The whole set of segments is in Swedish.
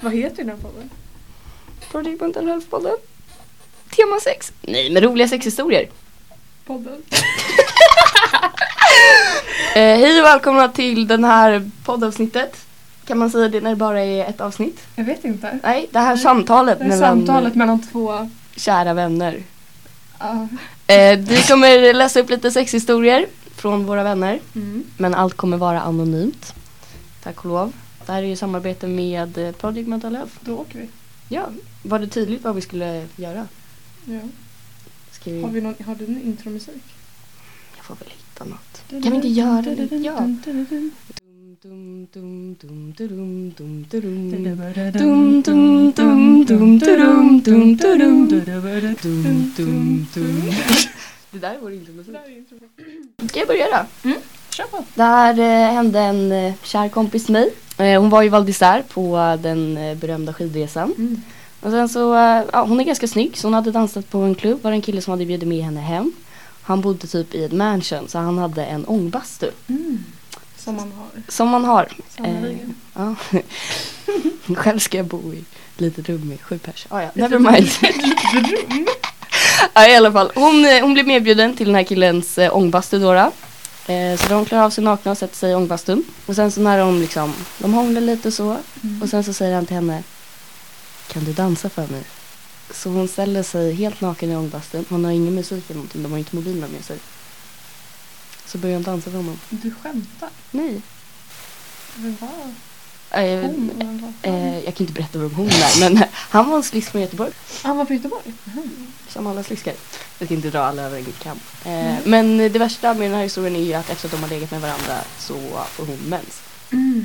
Vad heter den här podden? Project Mental Health-podden. Tema sex. Nej, men roliga sexhistorier. Podden? Eh, hej och välkomna till den här poddavsnittet. Kan man säga det när det bara är ett avsnitt? Jag vet inte. Nej, det här samtalet Det är mellan samtalet mellan två... kära vänner. Ja. Eh, vi kommer läsa upp lite sexhistorier från våra vänner. Mm. Men allt kommer vara anonymt. Tack och lov. Det här är ju samarbete med eh, Project Mental Health. Då åker vi. Ja, var det tydligt vad vi skulle göra? Ja. Ska vi... Har, vi någon, har du en intromusik? Jag får väl hitta något. Kan vi inte göra det? Ja. Det där är vår intromusik. Ska jag börja då? Kör på. Det här eh, hände en eh, kär kompis mig. Eh, hon var i Val d'Isère på eh, den eh, berömda skidresan. Mm. Och sen så, eh, ja, hon är ganska snygg så hon hade dansat på en klubb. var en kille som hade bjudit med henne hem. Han bodde typ i ett mansion så han hade en ångbastu. Mm. Som man har. Som man har. Sannerligen. ja. Själv ska jag bo i ett litet rum med sju pers. Ah, ja, never mind. ja, I alla fall, hon, eh, hon blev medbjuden till den här killens eh, ångbastu då. Eh, så de klär av sig nakna och sätter sig i ångbastun. Och sen så när de liksom, de hånglar lite och så. Mm. Och sen så säger han till henne Kan du dansa för mig? Så hon ställer sig helt naken i ångbastun. Hon har ingen musik eller någonting, de har inte mobilerna med sig. Så börjar hon dansa för honom. Du skämtar? Nej. Vem var Eh, hon? Eh, jag kan inte berätta vem hon är men han var en slisk från Göteborg. Han var på Göteborg? Mhm. Som alla sliskar. Jag ska inte dra alla över en kam. Eh, Men det värsta med den här historien är ju att efter att de har legat med varandra så får hon mens. Mm.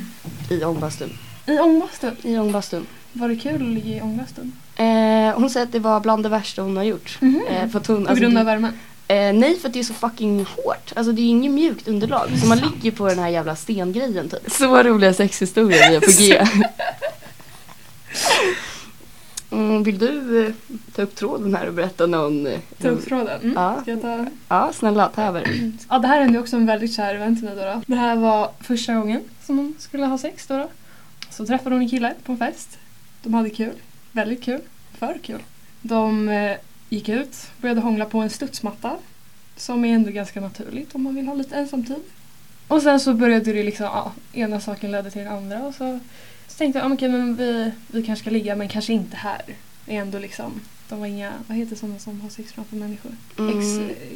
I ångbastun. I ångbastun? I ångbastun. Var det kul att ligga i ångbastun? Eh, hon säger att det var bland det värsta hon har gjort. Mhm. Eh, för att hon, På alltså, grund av värmen? Eh, nej för att det är så fucking hårt. Alltså det är inget mjukt underlag. Så man ligger på den här jävla stengrejen typ. Så roliga sexhistorier vi är på G. Mm, vill du eh, ta upp tråden här och berätta någon? eh, Ta upp tråden? Mm. Ja. Ska jag ta? Ja, snälla ta över. Ja, det här hände också en väldigt kär vän till mig då, då. Det här var första gången som hon skulle ha sex då, då. Så träffade hon en kille på en fest. De hade kul. Väldigt kul. För kul. De eh, gick ut, började hångla på en studsmatta. Som är ändå ganska naturligt om man vill ha lite ensamtid. Och sen så började det liksom, ja, ena saken ledde till den andra och så, så tänkte jag, ja, okej men vi, vi kanske ska ligga men kanske inte här. Det är ändå liksom, de var inga, vad heter sådana som har sex framför människor? Mm, Ex,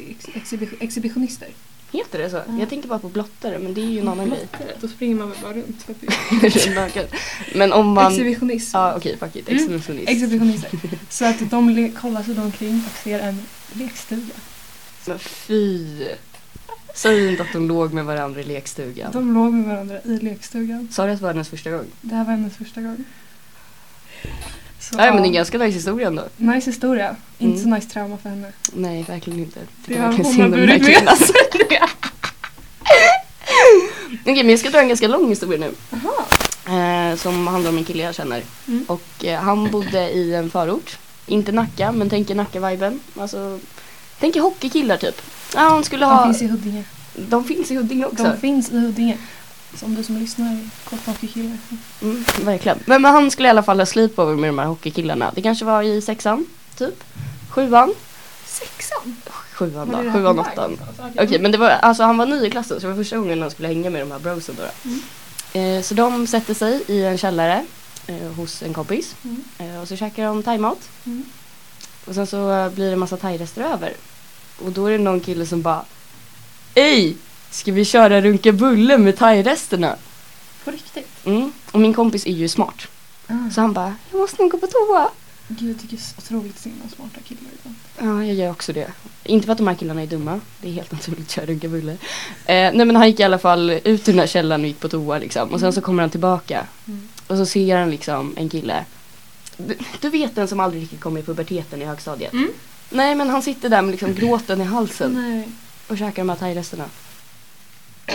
ex, exhibi- exhibitionister. heter det så? Ja. Jag tänkte bara på blottare men det är ju en annan grej. Då springer man väl bara runt. Naken. men om man... Exhibitionism. Ja okej, fuck it. Mm. Exhibitionist. Exhibitionister. Så att de kollar sig omkring och ser en lekstuga. Men fy. Säg inte att de låg med varandra i lekstugan. De låg med varandra i lekstugan. Sa du att det var hennes första gång? Det här var hennes första gång. Så, Nej men det är en ganska nice historia ändå. Nice historia. Inte Mm. så nice trauma för henne. Nej, verkligen inte. Det har hon har burit med sig. Okej, men jag ska dra en ganska lång historia nu. Eh, som handlar om en kille jag känner. Mm. Och eh, han bodde i en förort. Inte Nacka, men tänker Nacka-viben. Alltså, tänker hockeykillar typ. Ja, han skulle ha... De finns i Huddinge. de finns i Huddinge också. De finns i Huddinge. Som du som lyssnar är kort hockeykille. Mm, verkligen. Men, men han skulle i alla fall ha sleepover med de här hockeykillarna. Det kanske var i sexan, typ. Sjuan. Sexan? Sjuan då. Sjuan, på åttan. vägen? Okej, men det var, alltså han var ny i klassen så det var första gången han skulle hänga med de här brosen då. då. Mm. Eh, så de sätter sig i en källare eh, hos en kompis. Mm. Eh, och så käkar de thaimat. Mm. Och sen så blir det en massa thairester över. Och då är det någon kille som bara Ej! Ska vi köra runka bulle med thairesterna? På riktigt? Mm. Och min kompis är ju smart. Ah. Så han bara, jag måste nog gå på toa. Gud, jag tycker så otroligt synd om smarta killar ibland. Ja, jag gör också det. Inte för att de här killarna är dumma. Det är helt naturligt att köra runka bulle. Eh, nej men han gick i alla fall ut ur den här källaren och gick på toa liksom. Och sen så kommer han tillbaka. Mm. Och så ser han liksom en kille. Du, vet den som aldrig riktigt kom i puberteten i högstadiet? Mm. Nej men han sitter där med liksom gråten i halsen Nej. och käkar de här thairesterna.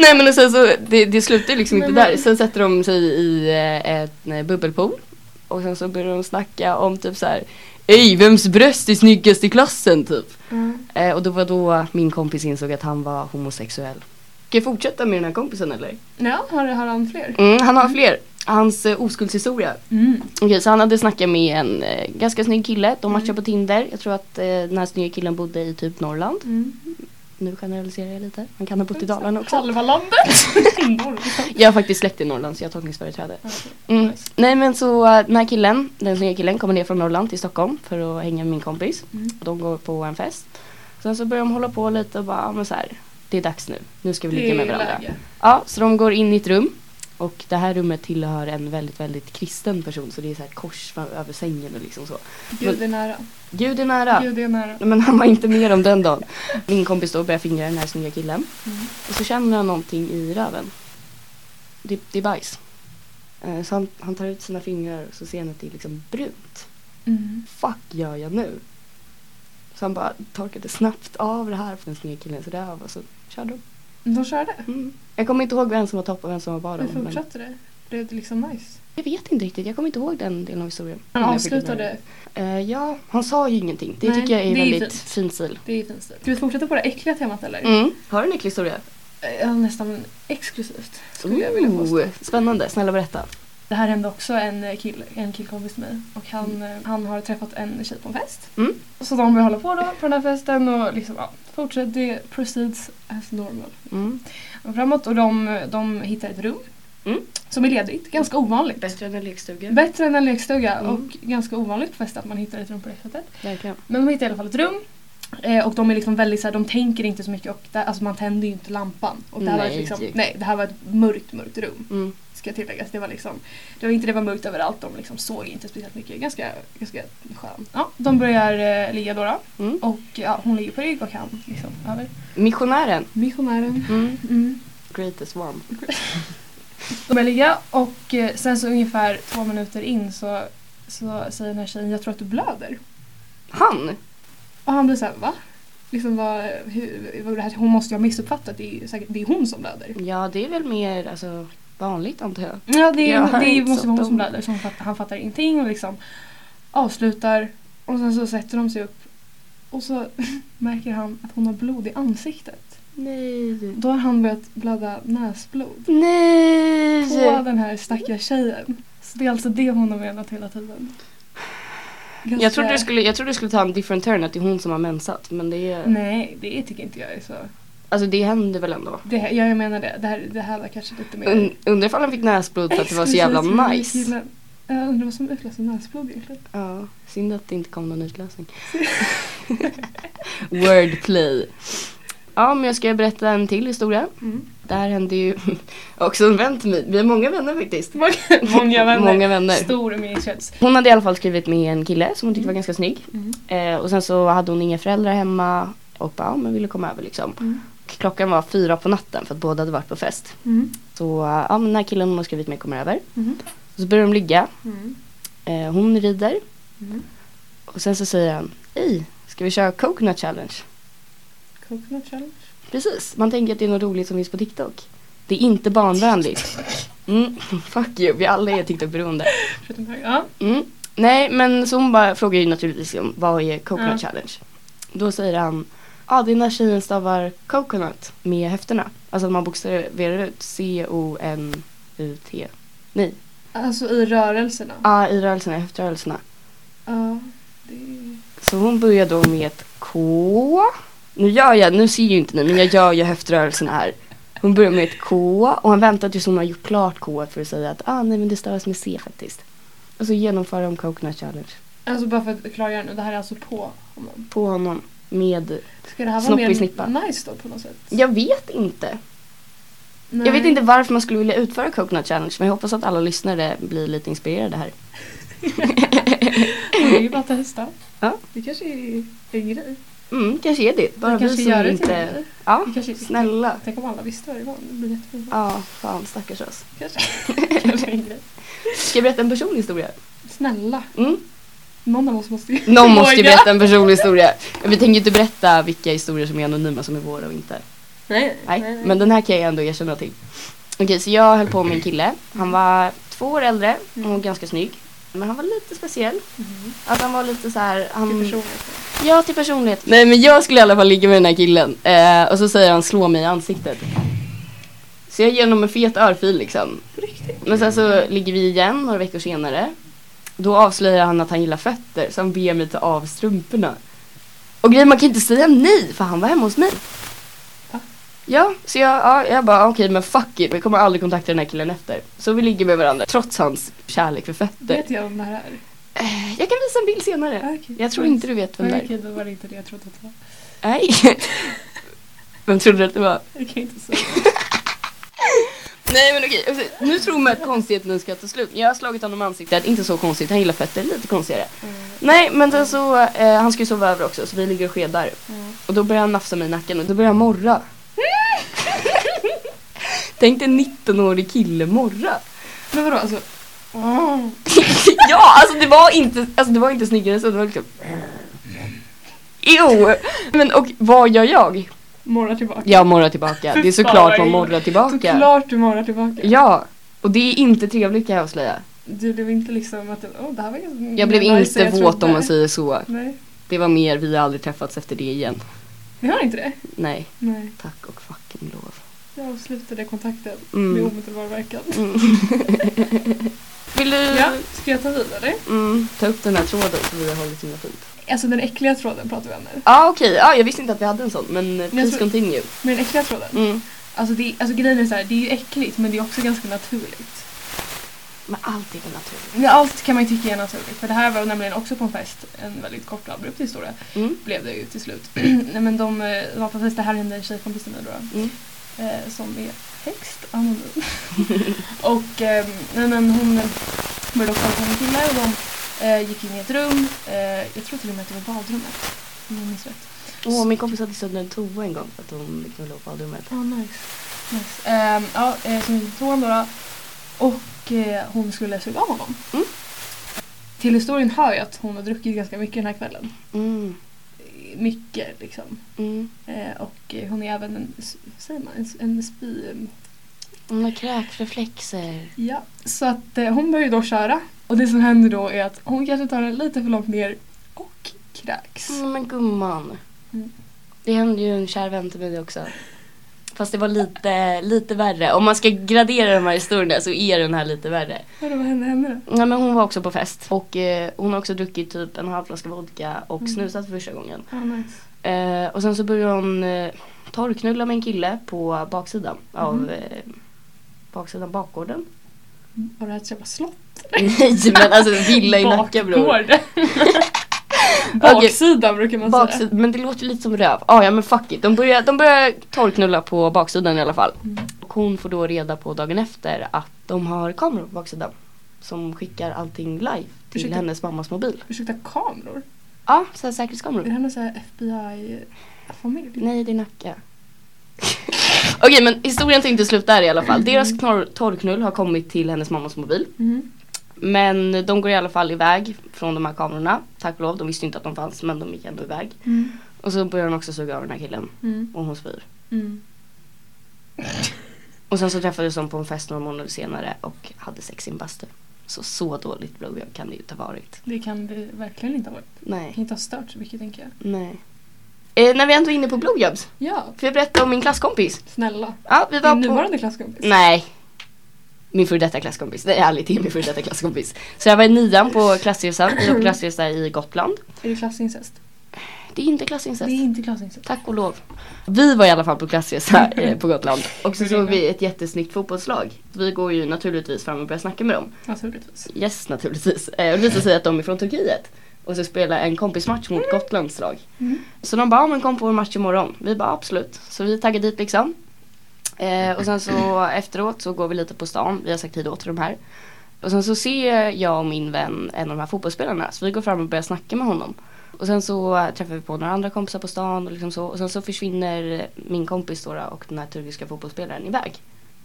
Nej men och sen så, det, det slutar ju liksom Nej, inte men- där. Sen sätter de sig i eh, en eh, bubbelpool. Och sen så börjar de snacka om typ så här. Ej, vems bröst är snyggast i klassen typ? Mm. Eh, och det var då min kompis insåg att han var homosexuell. Ska jag fortsätta med den här kompisen eller? Ja, har, har han fler? Mm, han har fler. Hans eh, oskuldshistoria. Mm. Okej, så han hade snackat med en eh, ganska snygg kille. De matchade Mm. på Tinder. Jag tror att eh, den här snygga killen bodde i typ Norrland. Mm. Nu generaliserar jag lite. Han kan ha bott i Dalarna också. Halva landet! Jag har faktiskt släkt i Norrland så jag har tolkningsföreträde. Mm. nice. Nej men så eh, den här killen, den snygga killen kommer ner från Norrland till Stockholm för att hänga med min kompis. Mm. De går på en fest. Sen så börjar de hålla på lite och bara, ja, men så här, det är dags nu. Nu ska vi ligga med varandra. Ja, så de går in i ett rum. Och det här rummet tillhör en väldigt, väldigt kristen person. Så det är så här kors över sängen och liksom så. Gud är nära. Gud är nära. Gud är nära. Men han var inte med om den dagen. Min kompis då börjar fingra den här snygga killen. Mm. Och så känner han någonting i röven. Det, det är bajs. Eh, Så han, han tar ut sina fingrar och så ser han att det är liksom brunt. Mm. Fuck gör jag nu? Så han bara torkade snabbt av det här från den snygga killens röv och så körde de. De körde? Mm. Jag kommer inte ihåg vem som var topp och vem som var bottom. Hur men fortsatte det? Blev det liksom nice? Jag vet inte riktigt, jag kommer inte ihåg den delen av historien. Han avslutade. Eh, ja, han sa ju ingenting. Det Nej, tycker jag är det är väldigt fint. fin stil. Det är fint stil. Ska vi fortsätta på det äckliga temat eller? Mm. Har du en äcklig historia? Ja, nästan exklusivt skulle jag vilja påstå. Ooh, spännande, snälla berätta. Det här hände också en, kill, en killkompis till mig och han, eh, han har träffat en tjej på en fest. Mm. Så de börjar hålla på då på den här festen och liksom, ja, fortsätter, det proceeds as normal. Mm. Och framåt och de, de hittar ett rum Mm. som är ledigt, ganska ovanligt. Bättre än en lekstuga. Bättre än en lekstuga Mm. och ganska ovanligt på fest att man hittar ett rum på det sättet. Verkligen. Men de hittar i alla fall ett rum. Eh, och de är liksom väldigt så här, de tänker inte så mycket och där, alltså man tänder ju inte lampan. Och det här var Nej. liksom, nej, det här var ett mörkt, mörkt rum. Mm. Ska tilläggas. Det var liksom, det var inte det var mörkt överallt, de liksom såg inte speciellt mycket. Ganska, ganska skön. Ja, de börjar eh, ligga då, då. Mm. och ja, hon ligger på rygg och han liksom över. Missionären. Missionären. Mm. Mm. Greatest one. De börjar ligga och eh, sen så ungefär två minuter in så, så säger den här tjejen jag tror att du blöder. Han? Och han blir såhär va? Liksom vad, hur, vad det här? Hon måste ju ha missuppfattat, det är, säkert, det är hon som blöder. Ja, det är väl mer alltså, vanligt antar jag. Ja det, är, Jag det är, måste vara hon som blöder så fattar, han fattar ingenting och liksom avslutar och sen så sätter de sig upp och så märker han att hon har blod i ansiktet. Nej. Då har han börjat blöda näsblod på Nej! den här stackars tjejen. Så det är alltså det hon har menat hela tiden. Ganska- Jag trodde, du skulle, jag trodde du skulle ta en different turn, att det är hon som har mensat. Men det är... Nej, det tycker inte jag är så. Alltså det händer väl ändå. Det, ja, jag menar det. Det här, det här var kanske lite mer... Und, undrar ifall han fick näsblod för att det var så jävla nice. Jag undrar vad som utlöser näsblod egentligen. Ja, synd att det inte kom någon utlösning. Wordplay. Ja, men jag ska berätta en till historia. Mm. Det här hände ju också en vän till mig. Vi har många vänner faktiskt. Många, många vänner. Många vänner. Stor umgängeskrets. Hon hade i alla fall skrivit med en kille som hon tyckte var ganska snygg. Mm. Eh, och sen så hade hon inga föräldrar hemma och bara, ja, men ville komma över liksom. Mm. Klockan var fyra på natten för att båda hade varit på fest. Mm. Så ja, men den här killen hon har skrivit med kommer över. Mm. Och så börjar de ligga. Mm. Eh, hon rider. Mm. Och sen så säger han, Hej, ska vi köra coconut challenge? Coconut challenge. Precis, man tänker att det är något roligt som finns på TikTok. Det är inte barnvänligt. Mm, fuck you, vi alla är TikTok-beroende. Ja. Mm. Nej, men så hon bara frågar ju naturligtvis om vad är coconut Ja. challenge? Då säger han, ja ah, det är när tjejen stavar coconut med höfterna. Alltså att man bokstaverar ut C-O-N-U-T. Nej, Alltså i rörelserna. ja i rörelserna, i höftrörelserna. Ja. Det. Så hon börjar då med ett K. Nu gör jag, nu ser ju inte ni men jag gör ju höftrörelserna här. Hon börjar med ett K och han väntar tills hon har gjort klart K för att säga att ah nej men det stavas med C faktiskt. Och så genomför de coconut challenge Alltså bara för att klargöra nu, det här är alltså på honom. på honom med, Ska det här vara mer snippa. nice då på något sätt? jag vet inte. Nej. Jag vet inte varför man skulle vilja utföra coconut challenge men jag hoppas att alla lyssnare blir lite inspirerade här. Det är ju bara att testa. Ja. Det kanske är en grej. Mm, kanske är det. Bara Vi kanske gör det till inte... grej. Ja, Vi kanske- snälla. Tänk om alla visste varje gång. Det blir jättefint. Ja, fan stackars oss. Kanske. kanske. Ska jag berätta en personlig historia? Snälla. Mm. Någon av oss måste ju Någon måste ju berätta en personlig historia. Vi tänker inte berätta vilka historier som är anonyma som är våra och inte. Nej, Nej, men den här kan jag ändå erkänna till. Okej, så jag höll på med en kille. Han var två år äldre och ganska snygg. Men han var lite speciell. Mhm. Att han var lite så här. Han... Ja, till personlighet. Nej, men jag skulle i alla fall ligga med den här killen. Eh, och så säger han slå mig i ansiktet. Så jag ger honom en fet örfil liksom. Riktigt? Men sen så ligger vi igen några veckor senare. Då avslöjar han att han gillar fötter så han ber mig ta av strumporna. Och grejen man kan inte säga nej för han var hemma hos mig. Va? Ja, så jag, ja, jag bara okej men fuck it, vi kommer aldrig kontakta den här killen efter. Så vi ligger med varandra trots hans kärlek för fötter. Vet jag om det här är? Eh, Jag kan visa en bild senare. Ah, okej. Jag tror inte du vet vem det Nej, är. Okej, då var det inte det jag trodde att det var. Nej. Vem trodde du att det var? Jag kan inte säga. Nej men okej, alltså, nu tror man att konstigheten ska ta slut. Jag har slagit honom i ansiktet, inte så konstigt, han gillar fötter, lite konstigare. Mm. Nej men sen så, eh, han ska ju sova över också så vi ligger och skedar. Mm. Och då börjar han nafsa mig i nacken och då börjar han morra. Tänk dig en 19-årig kille morra. Men vadå alltså? Ja alltså det var inte, alltså det var inte snyggare så det var liksom Jo! Men och vad gör jag? Morrar tillbaka. Jag morrar tillbaka. Det är såklart man morrar tillbaka. Såklart du morrar tillbaka. Ja, och det är inte trevligt kan jag avslöja. Du blev inte liksom att oh, det här var ganska Jag blev inte jag våt om man säger så. Nej. Det var mer, vi har aldrig träffats efter det igen. Vi har inte det? Nej, Nej. tack och fucking lov. Jag avslutade kontakten Mm. med omedelbar verkan. Mm. Vill du Ja, ska jag ta vidare? mm, ta upp den här tråden som vi har hållit himla fint? Alltså den äckliga tråden pratar vi om nu. Ja ah, okej, ah, jag visste inte att vi hade en sån men eh, please tror- continue. Men den äckliga tråden. Mm. Alltså, det, alltså grejen är så här, det är ju äckligt men det är också ganska naturligt. Men allt är väl naturligt? Men allt kan man ju tycka är naturligt. För det här var nämligen också på en fest, en väldigt kort och abrupt historia. Mm. Blev det ju till slut. Nej men de eh, var på fest, det här hände en tjejkompis till mig då. Mm. eh, som är högst anonym. och eh, nej, men hon eh, började också prata med kille och de eh, gick in i ett rum. Eh, jag tror till och med att det var badrummet. Om jag minns rätt. Åh, min kompis hade sönder en toa en gång för att hon fick knulla upp badrummet. Ja, nice. nice. Ehm, ja, eh, tog honom då. då. Och eh, hon skulle suga av honom. Mm. Till historien hör jag att hon har druckit ganska mycket den här kvällen. Mm. Mycket liksom. Mm. Eh, och hon är även en, säger man, en, en spy... Hon har kräkreflexer. Ja, så att eh, hon börjar ju då köra. Och det som händer då är att hon kanske tar den lite för långt ner och kräks. Mm, men gumman. Mm. Det hände ju en kär vän till mig också. Fast det var lite, lite värre. Om man ska gradera de här historierna så är den här lite värre. Vadå, vad hände henne då? Ja, men hon var också på fest och eh, hon har också druckit typ en halv flaska vodka och Mm. snusat för första gången. Ja, nice. Eh, och sen så började hon eh, torrknulla med en kille på baksidan av Mhm. eh, baksidan bakgården. Var det här ett jävla slott? Nej men alltså villa i Nacka bror. Baksidan brukar man säga. Baksida, men det låter lite som röv. Ah, ja men fuck it. De börjar, de börjar torrknulla på baksidan i alla fall. Mm. Och hon får då reda på dagen efter att de har kameror på baksidan. Som skickar allting live till Ursäkta? hennes mammas mobil. Ursäkta, kameror? Ja, så här Är säkerhetskameror. det hennes här FBI-familj? Nej, det är Nacka. Okej men historien tänkte sluta där i alla fall. Deras knorr- torrknull har kommit till hennes mammas mobil. Mm. Men de går i alla fall iväg från de här kamerorna. Tack och lov, de visste inte att de fanns men de gick ändå iväg. Mm. Och så börjar hon också suga av den här killen. Mm. Och hon spyr. Mm. Och sen så träffades de på en fest några månader senare och hade sex i en bastu. Så så dåligt blowjob kan det ju inte ha varit. Det kan det verkligen inte ha varit. Det Nej, kan inte ha stört så mycket tänker jag. nej. Eh, när vi ändå är inne på blowjobs. Ja, Får jag berätta om min klasskompis? snälla. Ja, vi var Din på... nuvarande klasskompis? Nej. Min före detta klasskompis. Nej, ärligt, det är min före detta klasskompis. Så jag var i nian på klassresa. Vi på klassresa i Gotland. Är det klassincest? Det är inte klassincest. Det är inte klassincest. Tack och lov. Vi var i alla fall på klassresa eh, på Gotland. Och så såg vi ett jättesnyggt fotbollslag. Vi går ju naturligtvis fram och börjar snacka med dem. Naturligtvis. Yes, naturligtvis. Eh, och det visade sig att de är från Turkiet. Och så spelar en kompismatch mot Gotlands lag. Mm. Så de bara, ja, men kom på vår match imorgon. Vi bara, absolut. Så vi taggade dit liksom. Eh, och sen så efteråt så går vi lite på stan. Vi har sagt hej då till de här. Och sen så ser jag och min vän en av de här fotbollsspelarna. Så vi går fram och börjar snacka med honom. Och sen så träffar vi på några andra kompisar på stan och liksom så. Och sen så försvinner min kompis då, och den här turkiska fotbollsspelaren iväg.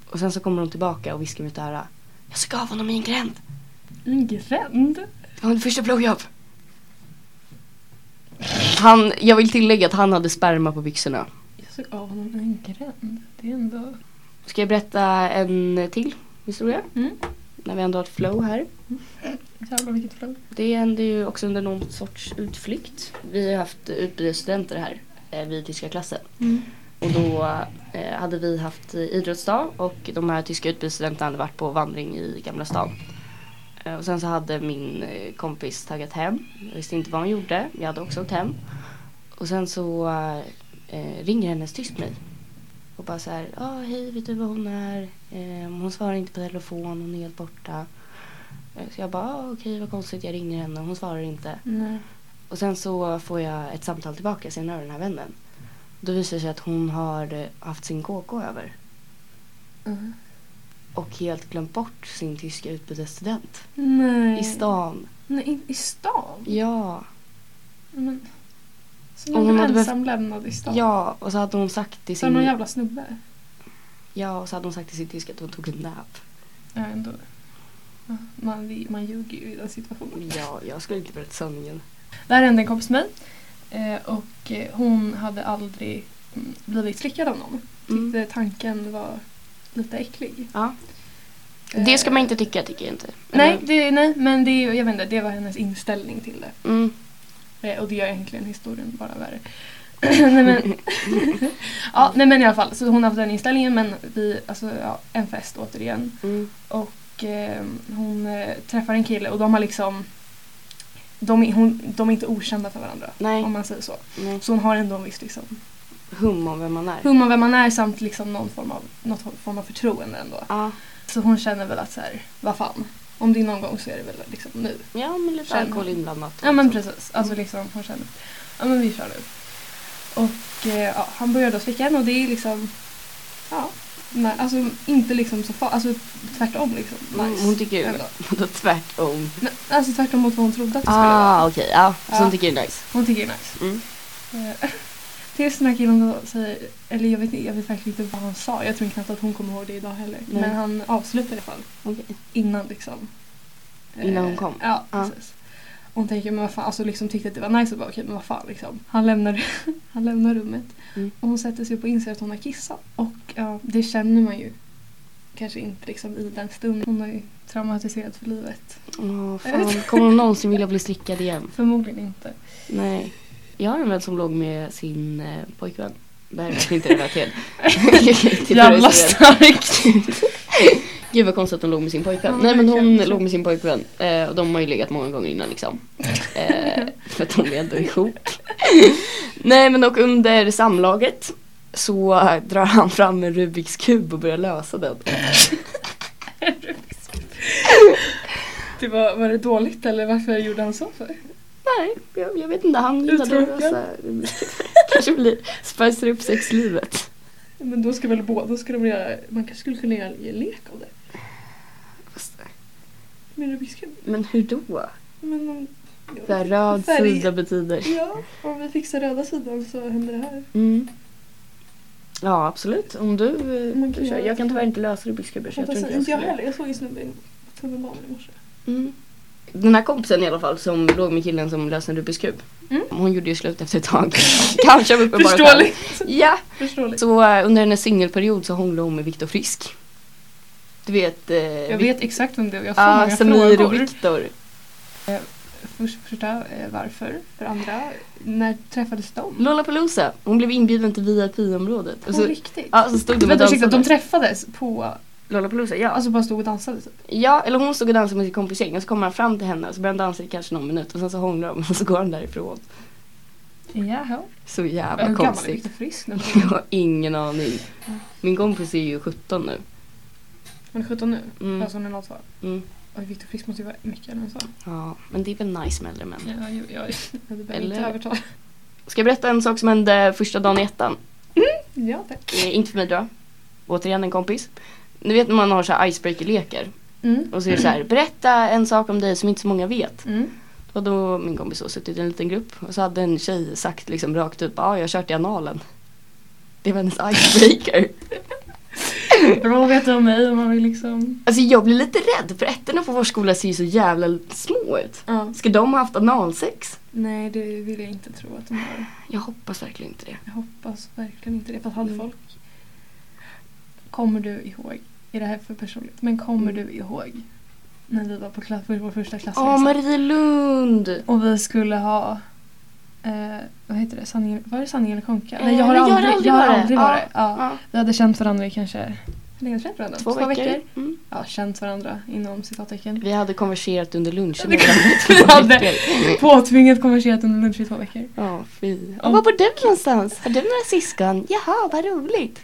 Och sen så kommer de tillbaka och viskar mitt öra. Jag såg av honom i en gränd. En gränd? Det var mitt första blowjob. Han, jag vill tillägga att han hade sperma på byxorna. Jag såg av honom en gränd. Det är ändå... Ska jag berätta en till historia? Mm. När vi ändå har ett flow här. Jävlar vilket flow. Det hände ju också under någon sorts utflykt. Vi har haft utbytesstudenter här eh, vid tyska klassen. Mm. Och då eh, hade vi haft idrottsdag och de här tyska utbytesstudenterna hade varit på vandring i Gamla stan. Eh, och sen så hade min eh, kompis taggat hem. Jag visste inte vad hon gjorde. Jag hade också åkt hem. Och sen så ringer hennes tysk mig. Och bara så här, ah, hej vet du vad hon är? Eh, hon svarar inte på telefon, hon är helt borta. Eh, så jag bara, ah, okej vad konstigt, jag ringer henne och hon svarar inte. Nej. Och sen så får jag ett samtal tillbaka senare av den här vännen. Då visar det sig att hon har eh, haft sin KK över. Mhm. Och helt glömt bort sin tyska utbytesstudent. Nej. I stan. Nej, i stan? Ja. Men, så Och hon hon hade ensam lämnad i stan? Ja, och så hade hon sagt till Så någon sin... jävla snubbe? Ja, och så hade hon sagt till sin tyska att hon tog en nap. Ja, ändå. Man, man ljuger ju i den situationen. Ja, jag skulle inte berätta sanningen. Det här hände en kompis med mig. Eh, och eh, hon hade aldrig mm, blivit slickad av någon. Mm. Tyckte tanken var lite äcklig. Ja. Eh, Det ska man inte tycka, tycker jag inte. Nej, det, nej men det, jag vet inte, det var hennes inställning till det. Mm. Eh, och det gör egentligen historien bara värre. nej, men, ja, nej men i alla fall, så hon har haft den inställningen men vi, alltså ja, en fest återigen. Mm. Och eh, hon eh, träffar en kille och de har liksom de är, hon, de är inte okända för varandra Nej. om man säger så. Nej. Så hon har ändå en viss liksom, Hum om vem man är. hum om vem man är samt liksom någon form av, något form av förtroende ändå. Ja. Så hon känner väl att så här, vad fan, om det är någon gång så är det väl liksom nu. ja, men lite Känner. alkohol inblandat. Ja men precis, alltså liksom hon känner, ja men vi kör nu. Och eh, ja, han började då slicka henne och det är liksom, ja, nej, alltså inte liksom så farligt, alltså tvärtom liksom. Nice. Hon tycker ju vadå tvärtom. Nej, alltså tvärtom mot vad hon trodde att det skulle vara. Ah, okej. Ja, så hon tycker det är nice. Hon tycker det är nice. Mm. Tills den här killen då säger, eller jag vet, jag vet verkligen inte vad han sa. Jag tror knappt att hon kommer ihåg det idag heller. Nej. Men han avslutade i alla fall. Okej. Innan liksom. eh, Innan hon kom? Ja, Ja. precis. Och hon tänker, men vad fan, alltså liksom tyckte att det var nice och bara okej men vad fan liksom. Han lämnar, han lämnar rummet. Mm. Och hon sätter sig upp och inser att hon har kissat. Och ja, det känner man ju. Kanske inte liksom i den stunden. Hon har ju traumatiserat för livet. Åh, fan. Kommer hon någonsin vilja bli slickad igen? Förmodligen inte. Nej. Jag har en vän som låg med sin eh, pojkvän. Det här är inte relaterat. Jävla starkt! Gud vad konstigt att hon låg med sin pojkvän. Ja, Nej men hon låg med sin pojkvän. Eh, och de har ju legat många gånger innan liksom. Eh, för att de är ändå ihop. Nej men och under samlaget så drar han fram en Rubiks kub och börjar lösa den. Det var, var det dåligt eller varför gjorde han så för? Nej, jag, jag vet inte. Han gillade att kub. Kanske blir, spicar upp sexlivet. Men då ska väl båda, ska de göra, man kanske skulle kunna göra en lek av det. Fast, Med Rubiks kub. Men hur då? Men om... ja, röd färg- sida betyder. Ja, om vi fixar röda sidan så händer det här. Mm. Ja absolut, om du eh, Man kan göra Jag kan tyvärr inte lösa Rubiks kuber så jag tror Inte inte jag jag skulle. heller, jag såg en snubbe i tunnelbanan i morse. Mm. Den här kompisen i alla fall som låg med killen som löste en Rubiks kub. Mm. Hon gjorde ju slut efter ett tag. Kanske av uppenbara skäl. Förståeligt. Ja. Förståeligt. Så eh, under hennes singelperiod så hånglade hon med Viktor Frisk. Du vet... Uh, Jag vet exakt vem det är och jag får Ja, många Samir och frågor. Viktor. Först, första, eh, varför? För andra, när träffades de? Lollapalooza. Hon blev inbjuden till VIP-området. På Och så, riktigt? ja, så stod de och Vänta ursäkta, de träffades på, Lollapalooza, ja. alltså bara stod och dansade typ? Ja, eller hon stod och dansade med sitt kompisgäng och så kommer han fram till henne och så börjar han dansa i kanske någon minut och sen så hånglar de och så går han därifrån. Jaha. Så jävla Hur gammal är konstigt. Frisk nu? Jag har ingen aning. Min kompis är ju 17 nu. Hon är 17 nu? Mm. Alltså hon är 02? Mm. Oj, Viktor Frisk måste ju vara mycket äldre än så. Ja, men det är väl nice med äldre män. Ja, jo, jag, jag behöver Eller- inte övertala. Ska jag berätta en sak som hände första dagen i ettan? Ja, tack. Eh, inte för mig då. Återigen en kompis. Ni vet när man har så här icebreaker-lekar. Mm. Och så är det så här, berätta en sak om dig som inte så många vet. Mm. Och då min kompis så suttit i en liten grupp och så hade en tjej sagt liksom rakt ut, ja ah, jag har kört i analen. Det var hennes icebreaker. Bra att veta om mig om man vill liksom... Alltså jag blir lite rädd för ettorna på vår skola ser ju så jävla små ut. Ja. Ska de ha haft analsex? Nej, det vill jag inte tro att de har. Jag hoppas verkligen inte det. Jag hoppas verkligen inte det. För att hade Mm. folk... Kommer du ihåg, är det här för personligt, men kommer Mm. du ihåg när vi var på klass, vår första Åh, klassresa? Marielund! och vi skulle ha eh, vad heter det? Sanningen, var det sanning eller konka? Eh, Nej, jag har nej, jag har aldrig, aldrig jag har aldrig Ja. varit. Ja. Ja. Vi hade känt varandra i kanske, hur länge känt varandra? Två, veckor. Mm. Ja, känt varandra inom citattecken. Vi hade konverserat under lunchen. Vi två hade- veckor. Påtvingat konverserat under lunch i två veckor. Ja, fy. Ja. Och var bor du någonstans? Har du några syskon? Jaha, vad roligt.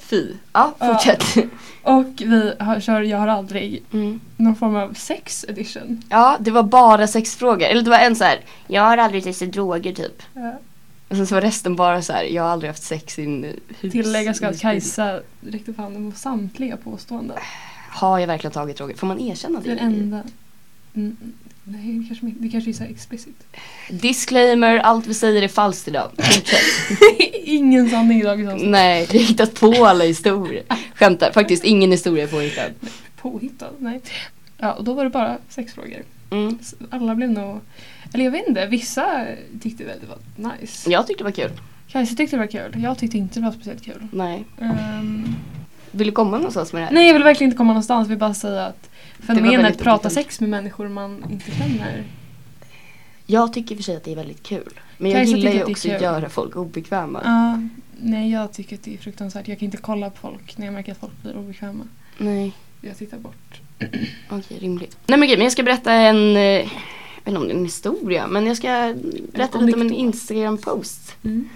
Fy. Ja, Ja. fortsätt. Och vi har, kör Jag har aldrig Mm. någon form av sex edition. Ja, det var bara sexfrågor. Eller det var en så här. jag har aldrig testat droger typ. Ja. Och sen så var resten bara så här. jag har aldrig haft sex i en hus. Tilläggas ska att. Kajsa räckte upp handen på samtliga påståenden. Har jag verkligen tagit droger? Får man erkänna det? Den enda... Mm, nej, det kanske, det kanske är så här explicit. Disclaimer, allt vi säger är falskt idag. Ingen sanning i dagens avsnitt. Nej, jag har hittat på alla historier. Skämtar, faktiskt ingen historia är påhittad. Påhittad, nej. Ja, och då var det bara sex frågor. Mm. Alla blev nog... Eller jag vet inte, vissa tyckte väl det var nice. Jag tyckte det var kul. Kajsa tyckte det var kul, jag tyckte inte det var speciellt kul. Nej. Ehm, Vill du komma någonstans med det här? nej, jag vill verkligen inte komma någonstans. Jag vill bara säga att fenomenet väldigt prata sex med människor man inte känner. Jag tycker i och för sig att det är väldigt kul. Men jag Kajsa gillar ju att också att göra folk obekväma. Ja, nej, jag tycker att det är fruktansvärt. Jag kan inte kolla på folk när jag märker att folk blir obekväma. Nej, Jag tittar bort. okej rimligt. Nej men okej, men jag ska berätta en, eh, jag vet inte om det är en historia, men jag ska berätta lite om en. Instagram-post.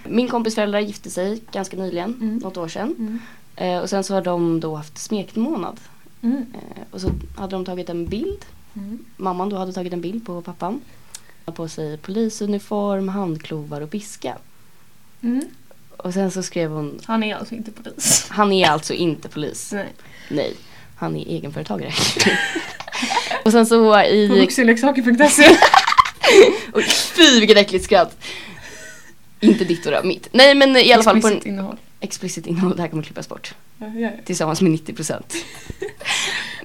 Min kompis föräldrar gifte sig ganska nyligen, Mm. något år sedan. Mm. Eh, och sen så har de då haft smekmånad. Mm. Och så hade de tagit en bild. Mm. Mamman då hade tagit en bild på pappan. Hade på sig polisuniform, handklovar och piska. Mm. Och sen så skrev hon, Han är alltså inte polis. han är alltså inte polis. Nej. Nej, han är egenföretagare. och sen så På i... vuxenleksaker.se. Oj, fy vilket äckligt skratt. Inte ditt och då, mitt. Nej men i alla fall på en innehåll. Explicit innehåll, det här kommer klippas bort. Ja, ja, ja. Tillsammans med 90%.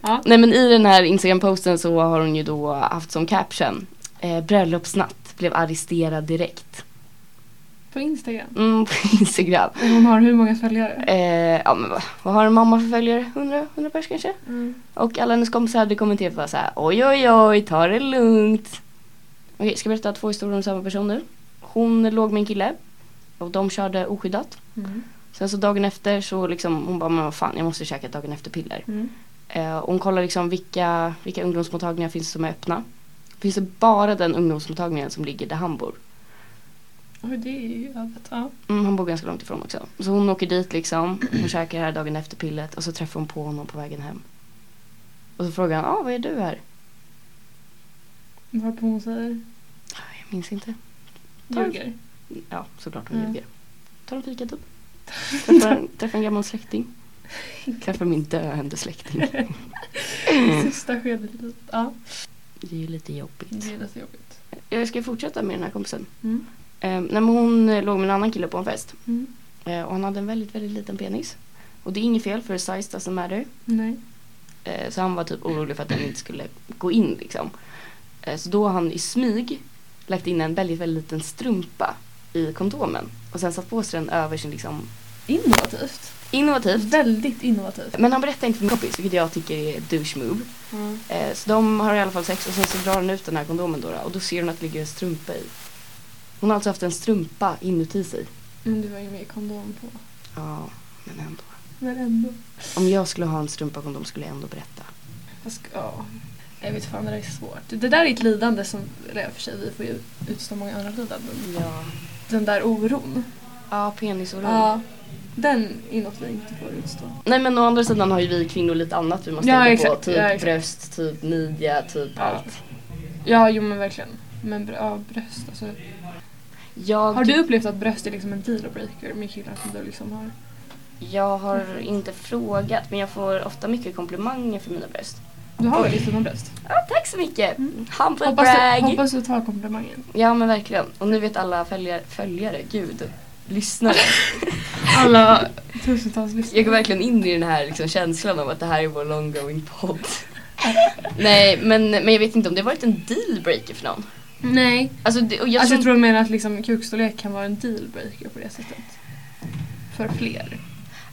Ja. Nej men i den här Instagram-posten så har hon ju då haft som caption eh, Bröllopsnatt, blev arresterad direkt. På Instagram. Mm, på Instagram. Och hon har hur många följare? Eh, ja men vad, vad har en mamma för följare? 100, 100 pers kanske? Mm. Och alla hennes kompisar hade kommenterat bara så här, oj oj oj, ta det lugnt. Okej, ska jag berätta två historier om samma person nu? Hon låg med en kille och de körde oskyddat. Mm. Sen så dagen efter så liksom, hon bara, men vad fan jag måste käka dagen efter piller. Mm. Eh, och hon kollar liksom vilka, vilka ungdomsmottagningar finns som är öppna. Finns det bara den ungdomsmottagningen som ligger där han bor. Oj, det är ju öppet. Ja. Mm, han bor ganska långt ifrån också. Så hon åker dit liksom, hon käkar här dagen efter pillet och så träffar hon på honom på vägen hem. Och så frågar han, ah, vad är du här? Varpå hon säger Jag minns inte. Ljuger. Ja, såklart hon Mm. ljuger. Tar en fika typ. Träffar, träffar en gammal släkting. Träffar min döende släkting. Sista skedet. Ja, Det är ju lite jobbigt. det är lite jobbigt. Jag ska fortsätta med den här kompisen. Mm. Eh, hon eh, låg med en annan kille på en fest. Mm. Eh, och han hade en väldigt, väldigt liten penis. Och det är inget fel för size doesn't matter. Nej. Eh, så han var typ orolig för att den inte skulle gå in liksom. Eh, så då har han i smyg lagt in en väldigt, väldigt liten strumpa i kondomen. Och sen satt på sig den över sin liksom Innovativt. innovativt. Väldigt innovativt. Men han berättar inte för min kompis vilket jag tycker är douche move. Mm. Eh, så de har i alla fall sex och sen så drar hon ut den här kondomen då, då och då ser hon att det ligger en strumpa i. Hon har alltså haft en strumpa inuti sig. Men du var ju med kondom på. Ja, men ändå. Men ändå. Om jag skulle ha en strumpakondom skulle jag ändå berätta. Fast, ja. Jag vet fan, det där är svårt. Det där är ett lidande som, eller för sig, vi får ju utstå många andra lidanden. Ja. Den där oron. Ja, penisoron. Ja. Den är något vi inte får utstå. Nej men å andra sidan har ju vi kvinnor lite annat vi måste Ja, tänka exakt. på. Typ Ja, bröst, typ midja, typ Ja. allt. Ja, jo men verkligen. Men ja, bröst alltså. Jag, Har du upplevt att bröst är liksom en dealbreaker med killar som du liksom har? jag har inte frågat men jag får ofta mycket komplimanger för mina bröst. Du har väldigt stora bröst. Ja, tack så mycket! Mm. Humble Hoppas brag! du, hoppas du tar komplimangen. Ja men verkligen. Och nu vet alla följare, följare gud, lyssnare. Alla tusentals lyssnare. Jag går verkligen in i den här liksom, känslan av att det här är vår long going podd. Nej men, men jag vet inte om det har varit en dealbreaker för någon. Nej. Alltså, det, och jag, alltså som- jag tror du menar att liksom kukstorlek kan vara en dealbreaker på det sättet. För fler.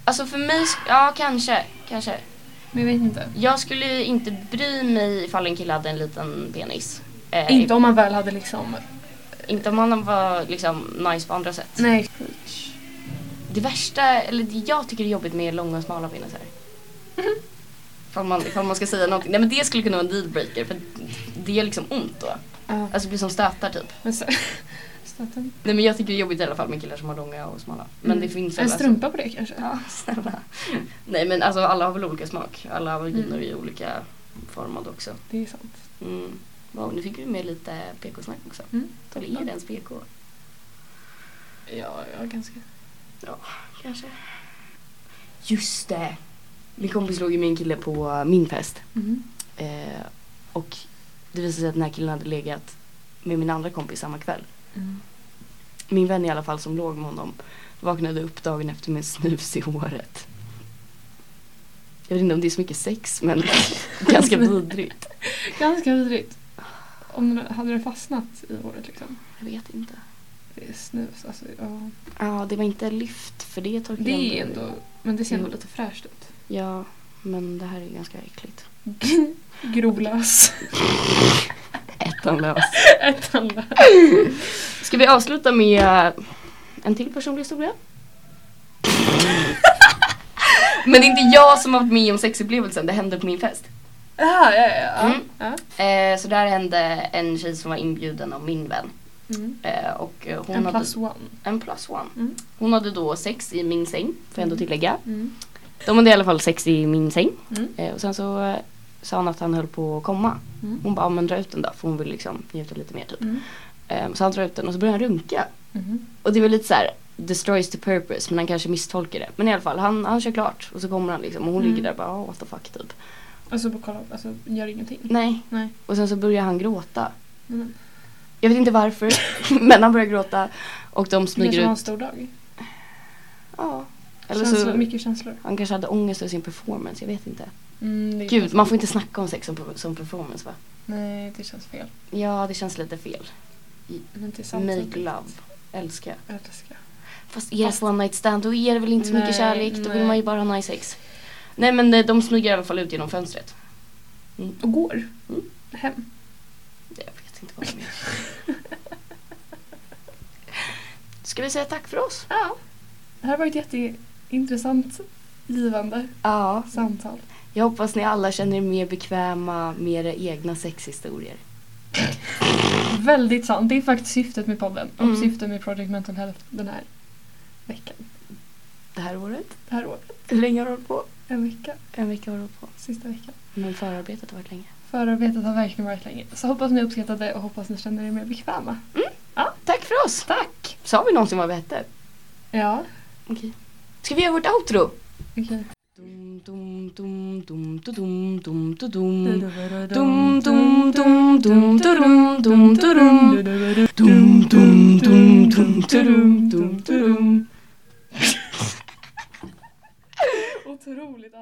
alltså för mig, ja kanske, kanske. Men jag vet inte. Jag skulle inte bry mig ifall en kille hade en liten penis. Eh, Inte om man väl hade liksom Inte om han var liksom nice på andra sätt. Nej. Det värsta, eller det jag tycker är jobbigt med långa och smala penisar. Ifall man, ifall man ska säga någonting. Nej men det skulle kunna vara en dealbreaker för det gör liksom ont då. Ja. Alltså det blir som stötar typ. Men så, staten. Nej men jag tycker det är jobbigt i alla fall med killar som har långa och smala. Men Mm. det finns En alltså- strumpa på det kanske? Ja, snälla. Nej men alltså alla har väl olika smak. Alla vaginer Mm. är olika formade också. Det är sant. Mm. Wow, nu fick vi med lite PK-snack också. Mm. Eller är det ens PK? Ja, ja, ganska. Kanske. Just det! Min kompis låg ju med en kille på min fest. Mm. Eh, och det visade sig att den här killen hade legat med min andra kompis samma kväll. Mm. Min vän i alla fall som låg med honom vaknade upp dagen efter med snus i håret. Jag vet inte om det är så mycket sex men ganska vidrigt. Ganska vidrigt. Om hade den fastnat i håret liksom? Jag vet inte. Det är snus. Alltså, ja. Ja, det var inte lyft för det torkade Det är ändå... Men det ser ändå lite fräscht ut. Ja, men det här är ganska äckligt. Grovlös. Ettan lös. Ettan där. Ska vi avsluta med eh, en till personlig historia? Men det är inte jag som har varit med om sexupplevelsen, det hände på min fest. Ja, ja, ja. ja. Mm. ja. Eh, så där hände en tjej som var inbjuden av min vän. Mm. Eh, och eh, hon En hade, plus one. En plus one. Mm. Hon hade då sex i min säng, får jag ändå Mm. tillägga. Mm. De hade i alla fall sex i min säng. Mm. Eh, och sen så eh, sa han att han höll på att komma. Mm. Hon bara, "Ja, men dra ut den då, för hon vill liksom njuta lite mer typ. Mm. Eh, så han drar ut den och så börjar han runka. Mm. Och det var lite så här destroys the purpose men han kanske misstolkar det. Men i alla fall, han, han kör klart och så kommer han liksom och hon Mm. ligger där och bara oh, what the fuck typ. Och så bara kolla, alltså gör ingenting. Nej. Nej. Och sen så börjar han gråta. Mm. Jag vet inte varför men han börjar gråta och de Det kanske smyger var en ut. stor dag. Ja. Eller Känslor, så, mycket känslor. han kanske hade ångest över sin performance, jag vet inte. Mm, det är Gud, man får inte snacka om sex som, som performance va? Nej, det känns fel. Ja, det känns lite fel. Men till samtidigt. Make love. Älska. Älska. Fast är det Fast- one night stand då är det väl inte så mycket kärlek. Då vill nej. man ju bara ha nice sex. Nej men eh, de smyger i alla fall ut genom fönstret. Och går. Mm. Hem. Jag vet inte vad de är. Ska vi säga tack för oss? Ja. Det här har varit jätteintressant, givande Ja. samtal. Jag hoppas ni alla känner er mer bekväma med era egna sexhistorier. Väldigt sant. Det är faktiskt syftet med podden. Och Mm. syftet med Project Mental Health den här veckan. Det här året. Det här året. Hur länge har du hållit på? En vecka. En vecka har du hållit på. Sista veckan. Men förarbetet har varit länge. Förarbetet har verkligen varit länge. Så hoppas ni uppskattade det och hoppas ni känner er mer bekväma. Tack för oss! Tack! Sa vi någonsin vad vi hette? Ja, Okej. Ska vi göra vårt outro? okej. Dum, 어, 들어올리다.